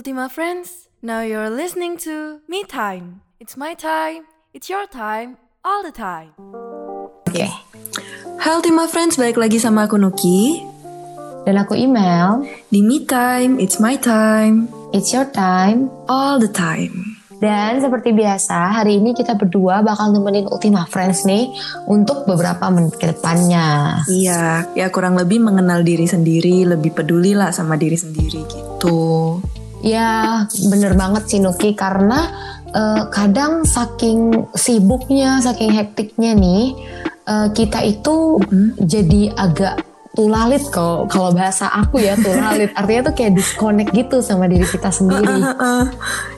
Ultima friends, now you're listening to Me Time. It's my time, it's your time, all the time. Oke. Hai Ultima Friends, balik lagi sama aku Nuki Dan aku email, Di Me Time, It's My Time it's your time. All the time Dan seperti biasa, hari ini kita berdua bakal nemenin Ultima Friends nih untuk beberapa menit ke depannya. Iya, ya kurang lebih mengenal diri sendiri Lebih peduli lah sama diri sendiri gitu Ya, bener banget sih Nuki. Karena eh, kadang saking sibuknya, saking hektiknya nih, eh, kita itu jadi agak tulalit kalau kalau bahasa aku ya tulalit. Artinya tuh kayak disconnect gitu sama diri kita sendiri. Heeh.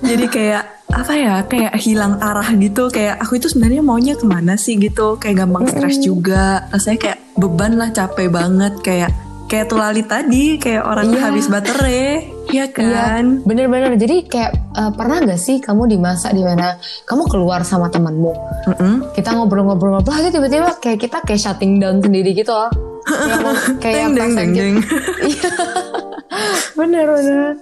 Jadi kayak apa ya kayak hilang arah gitu. Kayak aku itu sebenarnya maunya ke mana sih gitu. Kayak gampang stres juga. Rasanya kayak beban lah capek banget. Kayak kayak tulali tadi. Kayak orang Iya. habis baterai ya kan Bener-bener jadi kayak eh, pernah gak sih kamu di masa di mana kamu keluar sama temanmu Mm-mm. kita ngobrol-ngobrol-ngobrol aja tiba-tiba kayak kita kayak shutting down sendiri gitu loh kayak kayak Deng, deng, deng, deng. Iya. bener-bener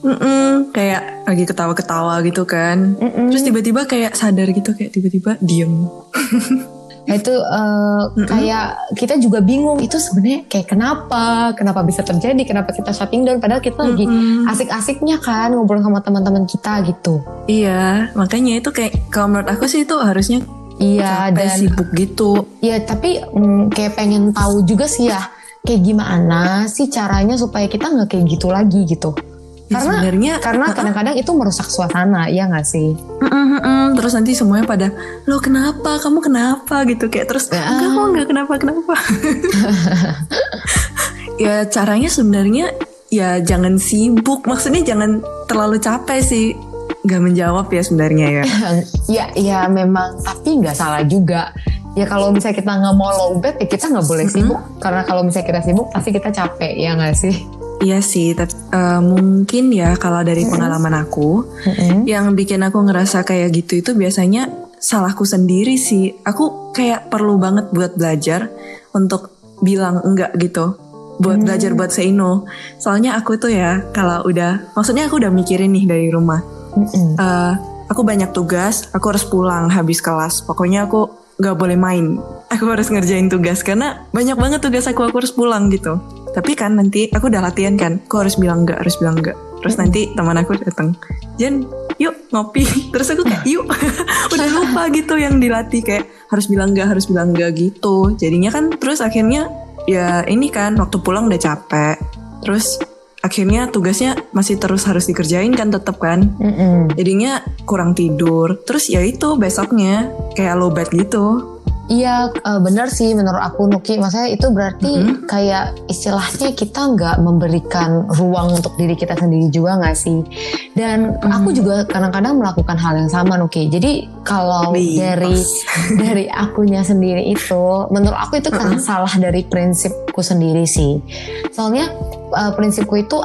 Mm-mm, kayak lagi ketawa-ketawa gitu kan. Mm-mm. Terus tiba-tiba kayak sadar gitu kayak tiba-tiba diem. Nah, itu eh, kayak kita juga bingung itu sebenarnya kayak kenapa kenapa bisa terjadi kenapa kita shutting down padahal kita lagi Mm-mm. asik-asiknya kan ngobrol sama teman-teman kita gitu Iya, makanya itu kayak kalau menurut aku sih itu harusnya iya dan sibuk gitu. ya tapi mm, kayak pengen tahu juga sih ya kayak gimana sih caranya supaya kita nggak kayak gitu lagi gitu Ya, karena sebenarnya karena kadang-kadang itu merusak suasana ya nggak sih? Mm-mm, mm-mm. terus nanti semuanya pada lo kenapa? Kamu kenapa? gitu kayak terus enggak kok enggak kenapa kenapa? Ya caranya sebenarnya ya jangan sibuk. Maksudnya jangan terlalu capek sih. Nggak menjawab ya sebenarnya ya. Ya ya memang. Tapi nggak salah juga. Ya kalau misalnya kita nggak mau lowbat ya kita nggak boleh sibuk. Karena kalau misalnya kita sibuk pasti kita capek ya nggak sih Iya sih, tapi eh, mungkin ya kalau dari pengalaman aku, yang bikin aku ngerasa kayak gitu itu biasanya salahku sendiri sih. Aku kayak perlu banget buat belajar untuk bilang enggak gitu. Buat belajar buat say no. Soalnya aku tuh ya kalau udah, maksudnya aku udah mikirin nih dari rumah. Eh, aku banyak tugas, aku harus pulang habis kelas. Pokoknya aku nggak boleh main. Aku harus ngerjain tugas karena banyak banget tugas aku, aku harus pulang gitu. Tapi kan nanti aku udah latihan kan, aku harus bilang enggak, harus bilang enggak. Terus nanti teman aku datang, Jen, yuk ngopi. Terus aku kayak yuk, udah lupa gitu yang dilatih kayak harus bilang enggak, harus bilang enggak gitu. Jadinya kan terus akhirnya ya ini kan waktu pulang udah capek. Terus akhirnya tugasnya masih terus harus dikerjain kan tetap kan jadinya kurang tidur terus ya itu besoknya kayak low bed gitu Iya eh, benar sih menurut aku Nuki. Maksudnya itu berarti kayak istilahnya kita nggak memberikan ruang untuk diri kita sendiri juga nggak sih? Dan aku juga kadang-kadang melakukan hal yang sama Nuki. Jadi kalau Wih, dari dari akunya sendiri itu Menurut aku itu karena salah dari prinsipku sendiri sih. Soalnya eh, prinsipku itu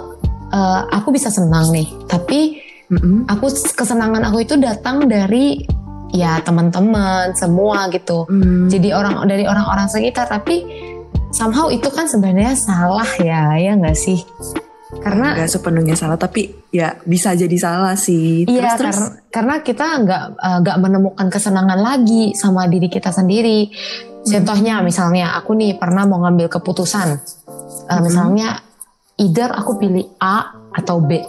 eh, aku bisa senang nih. Tapi Mm-mm. aku kesenangan aku itu datang dari ya teman-teman semua gitu. Hmm. jadi orang dari orang-orang sekitar. Tapi somehow itu kan sebenarnya salah ya ya nggak sih? Karena nggak sepenuhnya salah tapi ya bisa jadi salah sih. Terus iya terus karena, karena kita nggak eh, nggak menemukan kesenangan lagi sama diri kita sendiri. Contohnya misalnya aku nih pernah mau ngambil keputusan. Eh, misalnya either aku pilih A atau B.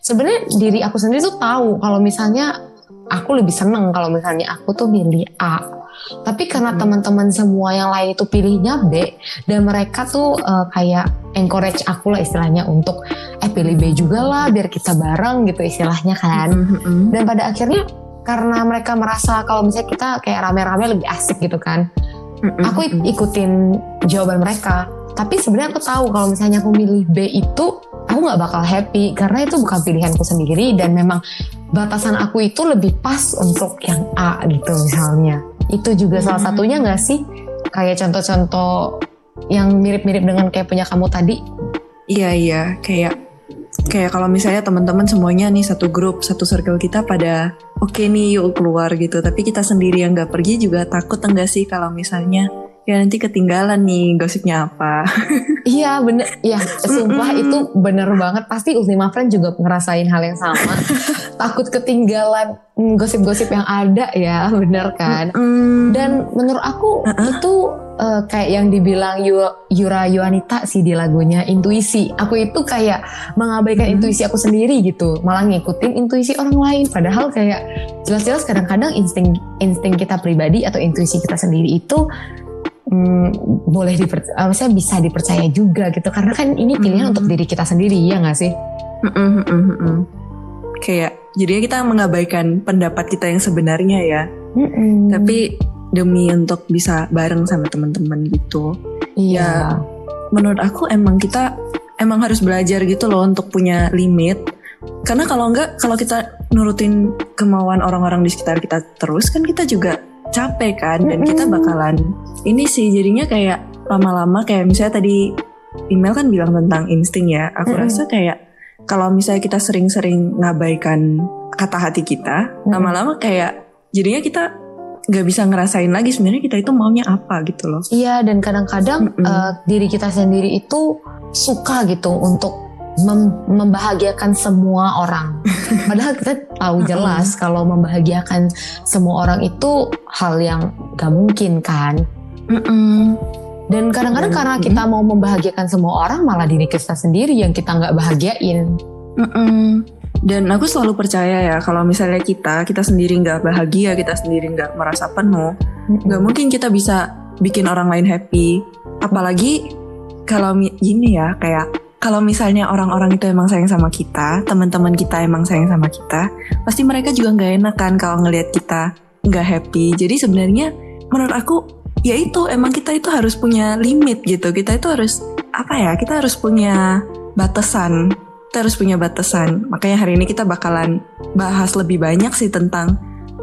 Sebenarnya diri aku sendiri tuh tahu kalau misalnya aku lebih seneng kalau misalnya aku tuh pilih A. Tapi karena teman-teman semua yang lain itu pilihnya B dan mereka tuh eh, kayak encourage aku lah istilahnya untuk eh pilih B juga lah biar kita bareng gitu istilahnya kan. Mm-mm. dan pada akhirnya karena mereka merasa kalau misalnya kita kayak rame-rame lebih asik gitu kan aku ik- ikutin jawaban mereka tapi sebenarnya aku tahu kalau misalnya aku milih B itu aku nggak bakal happy. Karena itu bukan pilihanku sendiri dan memang batasan aku itu lebih pas untuk yang A gitu misalnya. Itu juga salah Hmm. satunya nggak sih? Kayak contoh-contoh yang mirip-mirip dengan kayak punya kamu tadi. Iya iya. Kayak kayak kalau misalnya teman-teman semuanya nih satu grup satu circle kita pada oke nih yuk keluar gitu. Tapi kita sendiri yang nggak pergi juga takut enggak sih kalau misalnya ya nanti ketinggalan nih gosipnya apa. Iya bener, ya sumpah itu bener banget. Pasti Ultima Friend juga ngerasain hal yang sama. Takut ketinggalan mm, gosip-gosip yang ada ya, bener kan? Mm. Dan menurut aku Uh-uh. itu eh, kayak yang dibilang Yu- Yura Yuanita sih di lagunya intuisi. Aku itu kayak mengabaikan Hmm. intuisi aku sendiri gitu, malah ngikutin intuisi orang lain. Padahal kayak jelas-jelas kadang-kadang insting insting kita pribadi atau intuisi kita sendiri itu hmm, boleh dipercaya, maksudnya bisa dipercaya juga gitu. Karena kan ini pilihan Hmm. untuk diri kita sendiri ya nggak sih? Mm-mm, mm-mm, mm-mm. Kayak jadinya kita mengabaikan pendapat kita yang sebenarnya ya. Mm-mm. Tapi demi untuk bisa bareng sama teman-teman gitu. iya. ya, Menurut aku emang kita emang harus belajar gitu loh untuk punya limit. Karena kalau enggak kalau kita nurutin kemauan orang-orang di sekitar kita terus kan kita juga capek kan dan kita bakalan ini sih jadinya kayak lama-lama kayak misalnya tadi email kan bilang tentang insting ya. Aku Mm-mm. rasa kayak kalau misalnya kita sering-sering ngabaikan kata hati kita, Mm-mm. lama-lama kayak jadinya kita nggak bisa ngerasain lagi sebenarnya kita itu maunya apa gitu loh. Iya dan kadang-kadang Mm-mm. eh, diri kita sendiri itu suka gitu untuk mem- membahagiakan semua orang. Padahal kita tahu jelas kalau membahagiakan semua orang itu hal yang gak mungkin kan. Dan kadang-kadang Dan- karena kita mau membahagiakan semua orang malah diri kita sendiri yang kita nggak bahagiain. Dan aku selalu percaya ya kalau misalnya kita kita sendiri nggak bahagia, kita sendiri nggak merasa penuh, nggak mungkin kita bisa bikin orang lain happy. Apalagi kalau gini ya kayak kalau misalnya orang-orang itu emang sayang sama kita, teman-teman kita emang sayang sama kita, pasti mereka juga nggak enak kan kalau ngelihat kita nggak happy. Jadi sebenarnya menurut aku ya itu emang kita itu harus punya limit gitu. Kita itu harus apa ya? Kita harus punya batasan. Kita harus punya batasan. Makanya hari ini kita bakalan bahas lebih banyak sih tentang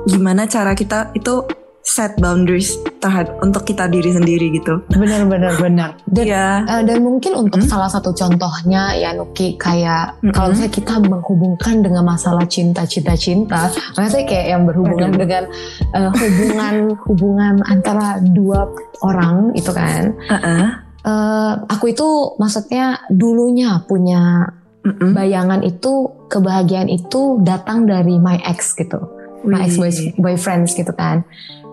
gimana cara kita itu set boundaries terhadap untuk kita diri sendiri gitu. Benar-benar benar. Dan Iya. Eh, dan mungkin untuk Mm. salah satu contohnya ya Nuki kayak Mm-mm. kalau misalnya kita menghubungkan dengan masalah cinta cinta cinta, maksudnya kayak yang berhubungan Aduh. dengan eh, hubungan hubungan antara dua orang itu kan. Heeh. Eh, aku itu maksudnya dulunya punya Mm-mm. bayangan itu kebahagiaan itu datang dari my ex gitu, my ex boyfriends gitu kan.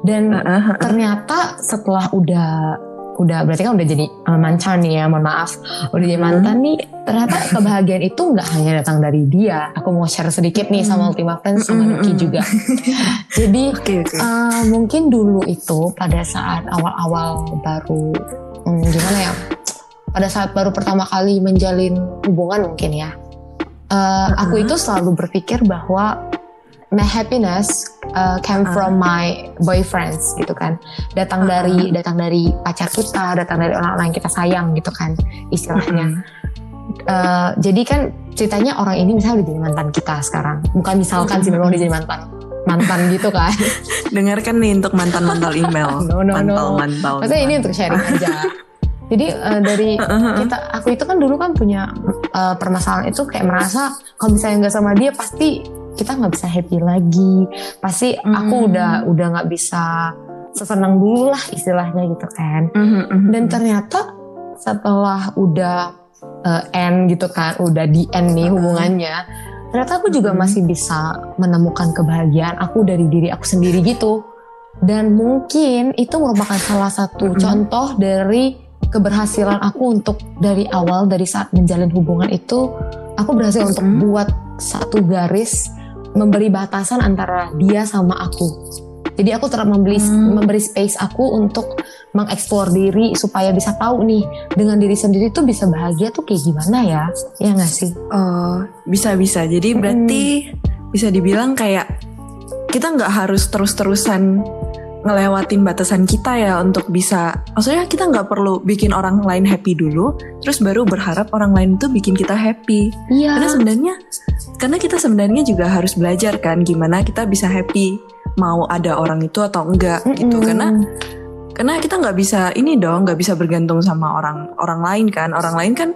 Dan Heeh, heeh. ternyata setelah udah udah berarti kan udah jadi uh, mantan nih ya mohon maaf udah jadi Hmm. mantan nih ternyata kebahagiaan itu nggak hanya datang dari dia aku mau share sedikit nih sama Hmm. Ultima Friends sama Hmm, Nuki hmm, juga jadi Oke oke. uh, mungkin dulu itu pada saat awal-awal baru hmm, gimana ya pada saat baru pertama kali menjalin hubungan mungkin ya Uh, aku itu selalu berpikir bahwa my happiness uh, came Uh. from my boyfriends gitu kan datang Uh-uh. dari datang dari pacar kita datang dari orang-orang yang kita sayang gitu kan istilahnya. Uh, jadi kan ceritanya orang ini misalnya udah jadi mantan kita sekarang bukan misalkan sih memang udah jadi mantan mantan gitu kan Dengarkan nih untuk mantan-mantan email. No, no, no. Mantal-mantal. maksudnya ini untuk sharing aja jadi uh, dari kita aku itu kan dulu kan punya uh, permasalahan itu kayak merasa kalau misalnya nggak sama dia pasti kita nggak bisa happy lagi pasti aku Hmm. udah udah nggak bisa sesenang dulu lah istilahnya gitu kan Mhm, mhm. dan ternyata setelah udah uh, end gitu kan udah di end nih Hmm. hubungannya ternyata aku juga Mhm. masih bisa menemukan kebahagiaan aku dari diri aku sendiri gitu dan mungkin itu merupakan salah satu Mhm. contoh dari keberhasilan aku untuk dari awal dari saat menjalin hubungan itu aku berhasil untuk Mhm. buat satu garis memberi batasan antara dia sama aku jadi aku tetap membeli Hmm. memberi space aku untuk mengeksplor diri supaya bisa tahu nih dengan diri sendiri tuh bisa bahagia tuh kayak gimana ya ya nggak sih Oh, bisa-bisa. Jadi berarti bisa dibilang kayak kita nggak harus terus-terusan ngelewatin batasan kita ya untuk bisa. Maksudnya kita nggak perlu bikin orang lain happy dulu, terus baru berharap orang lain itu bikin kita happy. iya Karena sebenarnya, karena kita sebenarnya juga harus belajar kan gimana kita bisa happy mau ada orang itu atau enggak gitu. Mm-mm. Karena karena kita nggak bisa ini dong, nggak bisa bergantung sama orang orang lain kan. Orang lain kan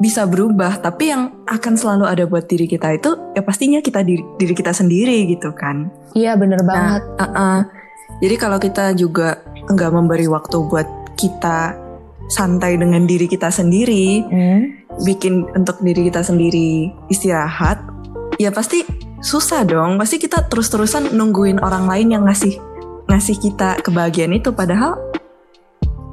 bisa berubah, tapi yang akan selalu ada buat diri kita itu ya pastinya kita diri, diri kita sendiri gitu kan. iya bener banget Uh-uh. Jadi kalau kita juga nggak memberi waktu buat kita santai dengan diri kita sendiri, Hmm. Bikin untuk diri kita sendiri istirahat, ya pasti susah dong. Pasti kita terus-terusan nungguin orang lain yang ngasih ngasih kita kebahagiaan itu. Padahal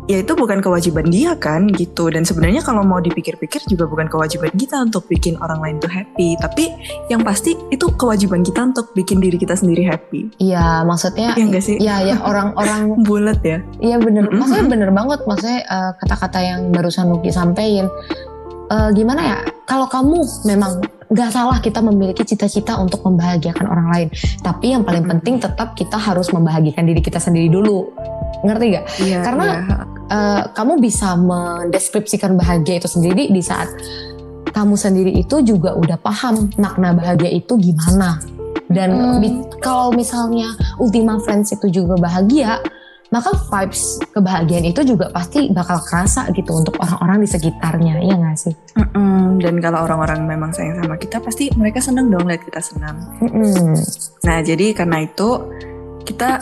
ya itu bukan kewajiban dia kan gitu. Dan sebenarnya kalau mau dipikir-pikir juga bukan kewajiban kita untuk bikin orang lain tuh happy. Tapi yang pasti itu kewajiban kita untuk bikin diri kita sendiri happy. Iya, maksudnya ya enggak sih? ya ya orang-orang bulat ya? Iya bener, Mm-mm. maksudnya bener banget, maksudnya eh, kata-kata yang barusan Nuki sampein. Eh, gimana ya? Kalau kamu memang nggak salah kita memiliki cita-cita untuk membahagiakan orang lain, tapi yang paling penting tetap kita harus membahagiakan diri kita sendiri dulu. Ngerti gak? Iya, Karena- iya. Eh, kamu bisa mendeskripsikan bahagia itu sendiri di saat kamu sendiri itu juga udah paham makna bahagia itu gimana. Dan Hmm. kalau misalnya Ultima Friends itu juga bahagia, maka vibes kebahagiaan itu juga pasti bakal kerasa gitu untuk orang-orang di sekitarnya, iya nggak sih? Mm-mm. dan kalau orang-orang memang sayang sama kita pasti mereka seneng dong lihat kita senang Mm-mm. Nah, jadi karena itu kita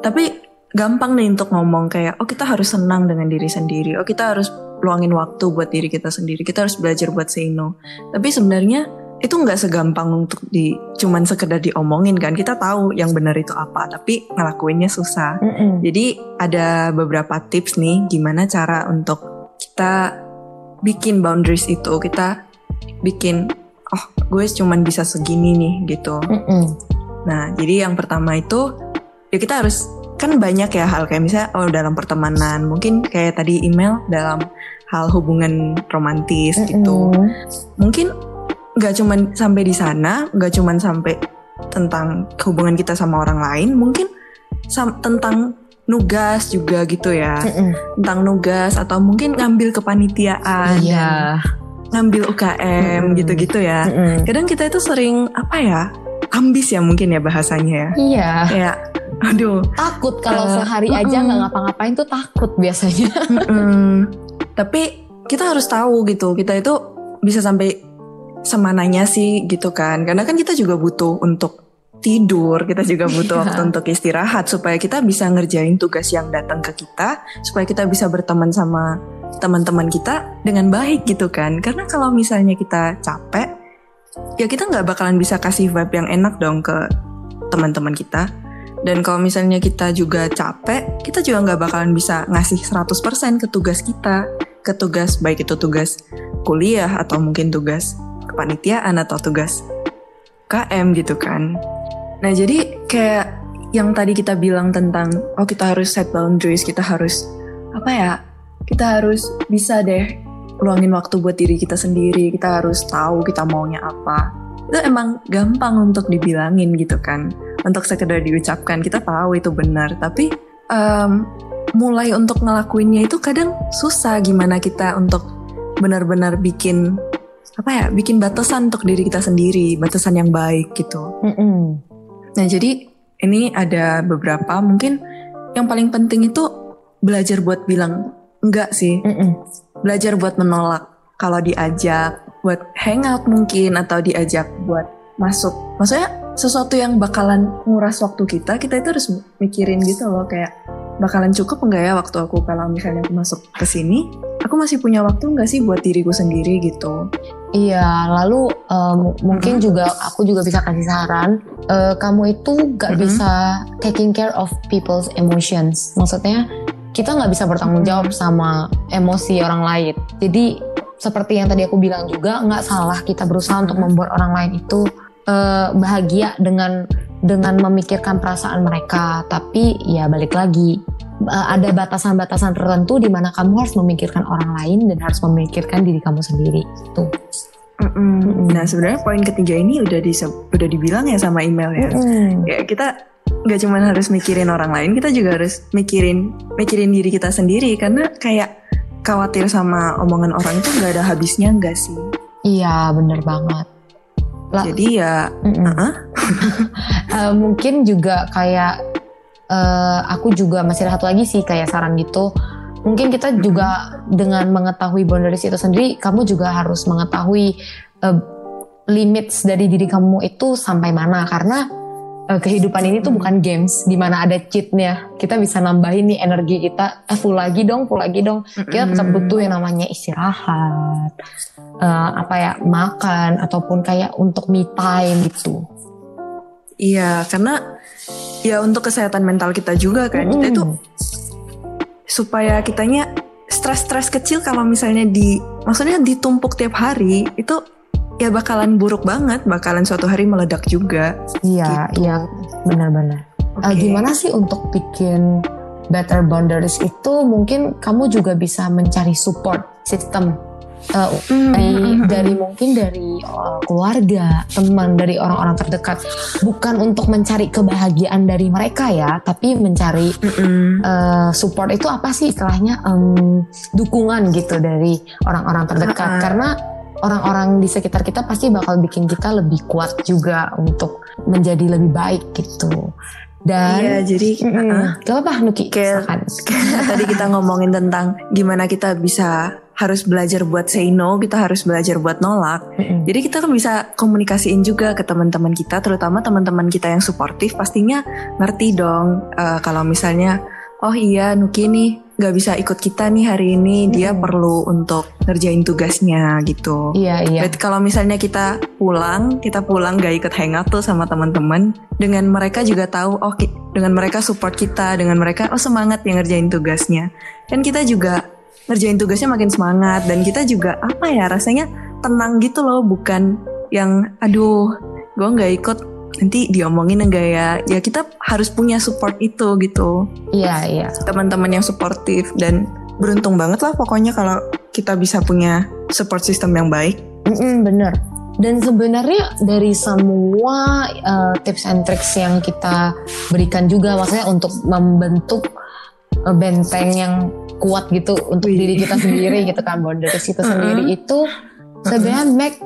tapi gampang nih untuk ngomong kayak oh kita harus senang dengan diri sendiri. Oh kita harus luangin waktu buat diri kita sendiri. Kita harus belajar buat say no. Tapi sebenarnya itu nggak segampang untuk di cuman sekedar diomongin kan. Kita tahu yang benar itu apa, tapi ngelakuinnya susah. Mm-mm. Jadi ada beberapa tips nih gimana cara untuk kita bikin boundaries itu. Kita bikin oh gue cuman bisa segini nih gitu. Mm-mm. Nah, jadi yang pertama itu ya kita harus kan banyak ya hal kayak misalnya oh dalam pertemanan, mungkin kayak tadi email dalam hal hubungan romantis gitu. Mm-mm. Mungkin nggak cuman sampai di sana, nggak cuman sampai tentang hubungan kita sama orang lain, mungkin sam- tentang nugas juga gitu ya. Mm-mm. Tentang nugas atau mungkin ngambil kepanitiaan, Iya. ngambil UKM Mm-mm. gitu-gitu ya. Mm-mm. Kadang kita itu sering apa ya? Ambis ya mungkin ya bahasanya ya. Iya. Kayak aduh Takut kalau Eh, sehari aja mm-mm. nggak ngapa-ngapain tuh takut biasanya. Tapi kita harus tahu gitu, kita itu bisa sampai semananya sih gitu kan. Karena kan kita juga butuh untuk tidur, kita juga butuh Iya. waktu untuk istirahat supaya kita bisa ngerjain tugas yang datang ke kita, supaya kita bisa berteman sama teman-teman kita dengan baik gitu kan. Karena kalau misalnya kita capek, ya kita nggak bakalan bisa kasih vibe yang enak dong ke teman-teman kita. Dan kalau misalnya kita juga capek, kita juga nggak bakalan bisa ngasih 100% ke tugas kita. Ke tugas, baik itu tugas kuliah atau mungkin tugas kepanitiaan atau tugas KM gitu kan. Nah jadi kayak yang tadi kita bilang tentang, oh kita harus set boundaries, kita harus, apa ya, kita harus bisa deh luangin waktu buat diri kita sendiri, kita harus tahu kita maunya apa. Itu emang gampang untuk dibilangin gitu kan untuk sekedar diucapkan kita tahu itu benar tapi em, mulai untuk ngelakuinnya itu kadang susah gimana kita untuk benar-benar bikin apa ya bikin batasan untuk diri kita sendiri batasan yang baik gitu. Mm-mm. nah jadi ini ada beberapa mungkin yang paling penting itu belajar buat bilang enggak sih. Mm-mm. belajar buat menolak. Kalau diajak buat hangout mungkin atau diajak buat masuk. Maksudnya sesuatu yang bakalan nguras waktu kita kita itu harus mikirin gitu loh kayak bakalan cukup enggak ya waktu aku kalau misalnya aku masuk ke sini aku masih punya waktu enggak sih buat diriku sendiri gitu Iya, lalu em, mungkin Mm-mm. juga aku juga bisa kasih saran, eh, kamu itu gak Mm-mm. bisa taking care of people's emotions. Maksudnya kita nggak bisa bertanggung Mm-mm. jawab sama emosi orang lain. Jadi seperti yang tadi aku bilang juga nggak salah kita berusaha untuk Mm-mm. membuat orang lain itu eh, bahagia dengan dengan memikirkan perasaan mereka. Tapi ya balik lagi eh, ada batasan-batasan tertentu di mana kamu harus memikirkan orang lain dan harus memikirkan diri kamu sendiri. Tuh. Mm-mm. nah sebenarnya poin ketiga ini udah di udah dibilang ya sama email ya Mm-mm. ya kita nggak cuma harus mikirin orang lain kita juga harus mikirin mikirin diri kita sendiri karena kayak khawatir sama omongan orang itu nggak ada habisnya nggak sih Iya bener banget. Lah, jadi ya mm-mm. uh-uh. Eh, mungkin juga kayak eh, aku juga masih ada satu lagi sih kayak saran gitu. Mungkin kita juga dengan mengetahui boundaries itu sendiri, kamu juga harus mengetahui eh, limits dari diri kamu itu sampai mana karena eh, kehidupan ini tuh bukan games di mana ada cheatnya. Kita bisa nambahin nih energi kita, eh full lagi dong, full lagi dong. Kita tetap butuh yang namanya istirahat, eh, apa ya makan ataupun kayak untuk me time gitu. Iya, karena ya untuk kesehatan mental kita juga kan. Kita itu supaya kitanya stres-stres kecil kalau misalnya di maksudnya ditumpuk tiap hari itu ya bakalan buruk banget, bakalan suatu hari meledak juga. Iya, Gitu. iya benar-benar. Eh, Oke. gimana sih untuk bikin better boundaries itu? Mungkin kamu juga bisa mencari support system eh, Hmm, dari, dari mungkin dari eh, keluarga, teman, dari orang-orang terdekat. Bukan untuk mencari kebahagiaan dari mereka ya, tapi mencari eh, support itu apa sih istilahnya? Em, dukungan gitu dari orang-orang terdekat. Karena orang-orang di sekitar kita pasti bakal bikin kita lebih kuat juga untuk menjadi lebih baik gitu dan Iya, jadi Mm-mm. uh-uh. gak apa-apa Nuki Kayak- silakan. tadi kita ngomongin tentang gimana kita bisa harus belajar buat say no, kita harus belajar buat nolak. Mm-mm. Jadi kita kan bisa komunikasiin juga ke teman-teman kita, terutama teman-teman kita yang suportif pastinya ngerti dong eh, kalau misalnya oh iya Nuki nih nggak bisa ikut kita nih hari ini, dia Mm-mm. perlu untuk ngerjain tugasnya gitu. iya iya Berarti kalau misalnya kita pulang, kita pulang gak ikut hangout tuh sama teman-teman, dengan mereka juga tahu, oh dengan mereka support kita, dengan mereka oh semangat yang ngerjain tugasnya, dan kita juga ngerjain tugasnya makin semangat, dan kita juga apa ya rasanya tenang gitu loh, bukan yang aduh gue nggak ikut nanti diomongin enggak ya, ya kita harus punya support itu gitu, iya iya. Teman-teman yang suportif dan beruntung banget lah pokoknya kalau kita bisa punya support system yang baik. Mm-mm, bener. Dan sebenarnya dari semua eh, tips and tricks yang kita berikan juga maksudnya untuk membentuk eh, benteng yang kuat gitu untuk Wih. diri kita sendiri gitu kan boundaries itu sendiri itu sebenarnya make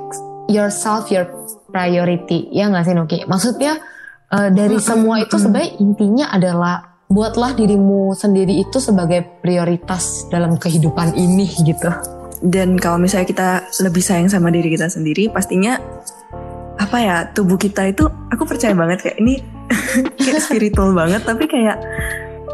yourself your priority. Ya nggak sih Nuki? Maksudnya eh, dari semua itu sebenarnya intinya adalah buatlah dirimu sendiri itu sebagai prioritas dalam kehidupan ini gitu. Dan kalau misalnya kita lebih sayang sama diri kita sendiri, pastinya apa ya tubuh kita itu aku percaya banget kayak ini kayak spiritual banget, tapi kayak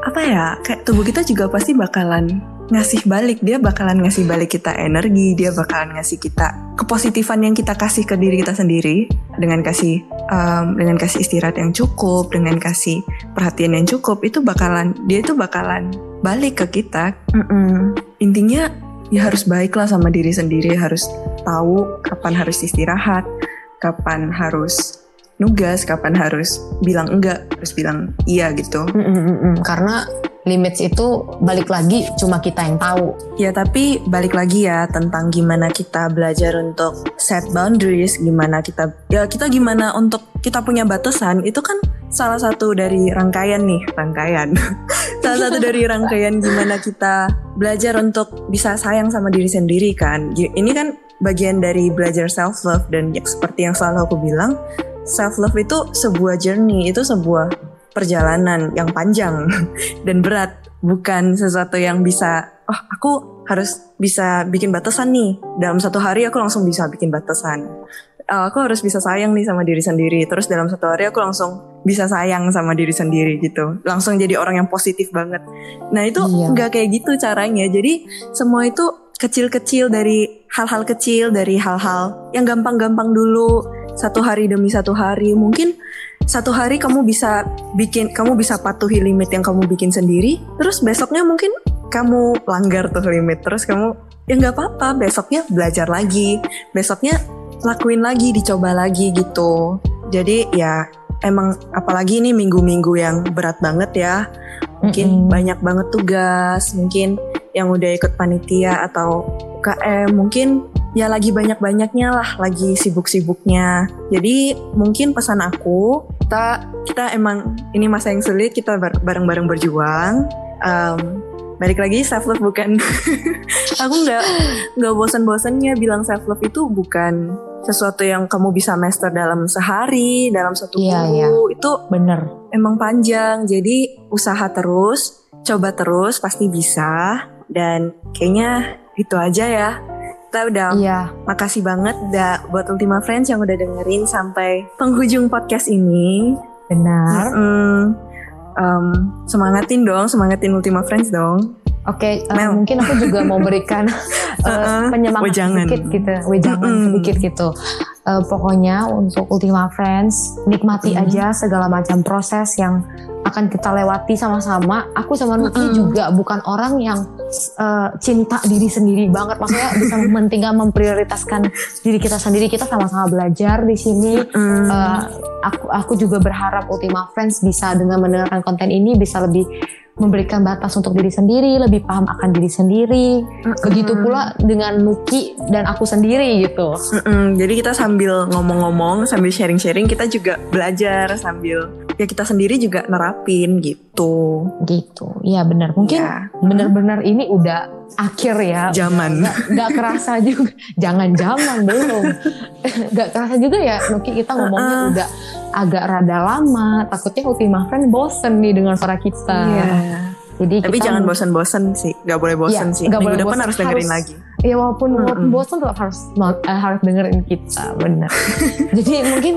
apa ya kayak tubuh kita juga pasti bakalan ngasih balik. Dia bakalan ngasih balik kita energi dia bakalan ngasih kita kepositifan yang kita kasih ke diri kita sendiri dengan kasih um, dengan kasih istirahat yang cukup dengan kasih perhatian yang cukup itu bakalan dia itu bakalan balik ke kita. Mm-mm. intinya ya harus baiklah sama diri sendiri harus tahu kapan harus istirahat kapan harus nugas kapan harus bilang enggak harus bilang iya gitu. Mm, mm, karena limits itu balik lagi cuma kita yang tahu Ya tapi balik lagi ya tentang gimana kita belajar untuk set boundaries, gimana kita ya kita gimana untuk kita punya batasan itu kan salah satu dari rangkaian nih rangkaian, salah satu dari rangkaian gimana kita belajar untuk bisa sayang sama diri sendiri kan. Ini kan bagian dari belajar self love dan ya, seperti yang selalu aku bilang self love itu sebuah journey, itu sebuah perjalanan yang panjang dan berat bukan sesuatu yang bisa oh aku harus bisa bikin batasan nih. Dalam satu hari aku langsung bisa bikin batasan. Eh, aku harus bisa sayang nih sama diri sendiri. Terus dalam satu hari aku langsung bisa sayang sama diri sendiri gitu. Langsung jadi orang yang positif banget. Nah itu Iya. nggak kayak gitu caranya. Jadi semua itu kecil-kecil dari hal-hal kecil dari hal-hal yang gampang-gampang dulu satu hari demi satu hari. Mungkin satu hari kamu bisa bikin kamu bisa patuhi limit yang kamu bikin sendiri. Terus besoknya mungkin kamu langgar tuh limit. Terus kamu ya nggak apa-apa besoknya belajar lagi. Besoknya lakuin lagi dicoba lagi gitu. Jadi ya emang apalagi ini minggu-minggu yang berat banget ya. Mungkin Mm-mm. banyak banget tugas mungkin yang udah ikut panitia atau UKM mungkin ya lagi banyak-banyaknya lah lagi sibuk-sibuknya. Jadi mungkin pesan aku kita kita emang ini masa yang sulit kita bar- bareng-bareng berjuang. Em, balik lagi self love bukan aku nggak nggak bosan-bosannya bilang self love itu bukan sesuatu yang kamu bisa master dalam sehari dalam satu Iya, minggu. itu bener. emang panjang. Jadi usaha terus coba terus pasti bisa dan kayaknya itu aja ya kita udah iya makasih banget udah buat Ultima Friends yang udah dengerin sampai penghujung podcast ini Benar. Mm-mm. Em, semangatin dong, semangatin Ultima Friends dong. Oke, eh, Mel. mungkin aku juga mau berikan eh, Uh-uh. penyemangat Wejangan. sedikit gitu, wejangan Mm-mm. sedikit gitu. Eh, pokoknya untuk Ultima Friends, nikmati Mm. aja segala macam proses yang akan kita lewati sama-sama. Aku sama Nuki Mm-mm. juga bukan orang yang eh, cinta diri sendiri banget. Maksudnya bisa mementingkan memprioritaskan diri kita sendiri. Kita sama-sama belajar di sini. Mm. Eh, aku aku juga berharap Ultima Friends bisa dengan mendengarkan konten ini bisa lebih memberikan batas untuk diri sendiri, lebih paham akan diri sendiri. Begitu pula dengan Nuki dan aku sendiri gitu. Mm-mm. Jadi kita sambil ngomong-ngomong, sambil sharing-sharing, kita juga belajar sambil ya kita sendiri juga nerapin gitu. Gitu. Iya benar. Mungkin Ya. benar-benar ini udah akhir ya. Zaman. Nggak, nggak kerasa juga. Jangan zaman belum. Nggak kerasa juga ya Nuki kita ngomongnya Uh-uh. udah agak rada lama. Takutnya Ultima Friends bosen nih dengan suara kita. Iya. Jadi Tapi kita jangan bosan-bosan sih, nggak boleh bosan Iya, sih. nggak Minggu boleh depan bosan, harus dengerin harus- lagi. Ya walaupun walaupun Mm-mm. bosan tetap harus eh, harus dengerin kita, benar. Jadi mungkin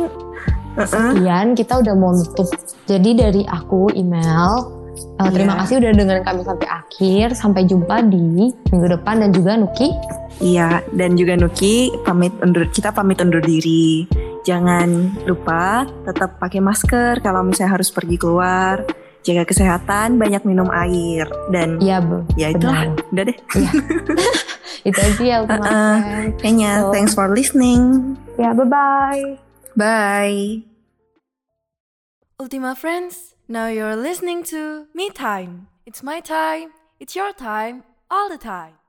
sekian kita udah mau nutup. Jadi dari aku email. eh, terima Iya. kasih udah dengerin kami sampai akhir. Sampai jumpa di minggu depan dan juga Nuki. Iya, dan juga Nuki pamit undur kita pamit undur diri. Jangan lupa tetap pakai masker kalau misalnya harus pergi keluar. Jaga kesehatan, banyak minum air dan Iya, Bu. ya itulah. benar. Udah deh. Itu aja ya Uh-uh. Friends. Kayaknya So- thanks for listening. Ya, bye-bye. Bye. Ultima friends, now you're listening to Me Time. It's my time, it's your time, all the time.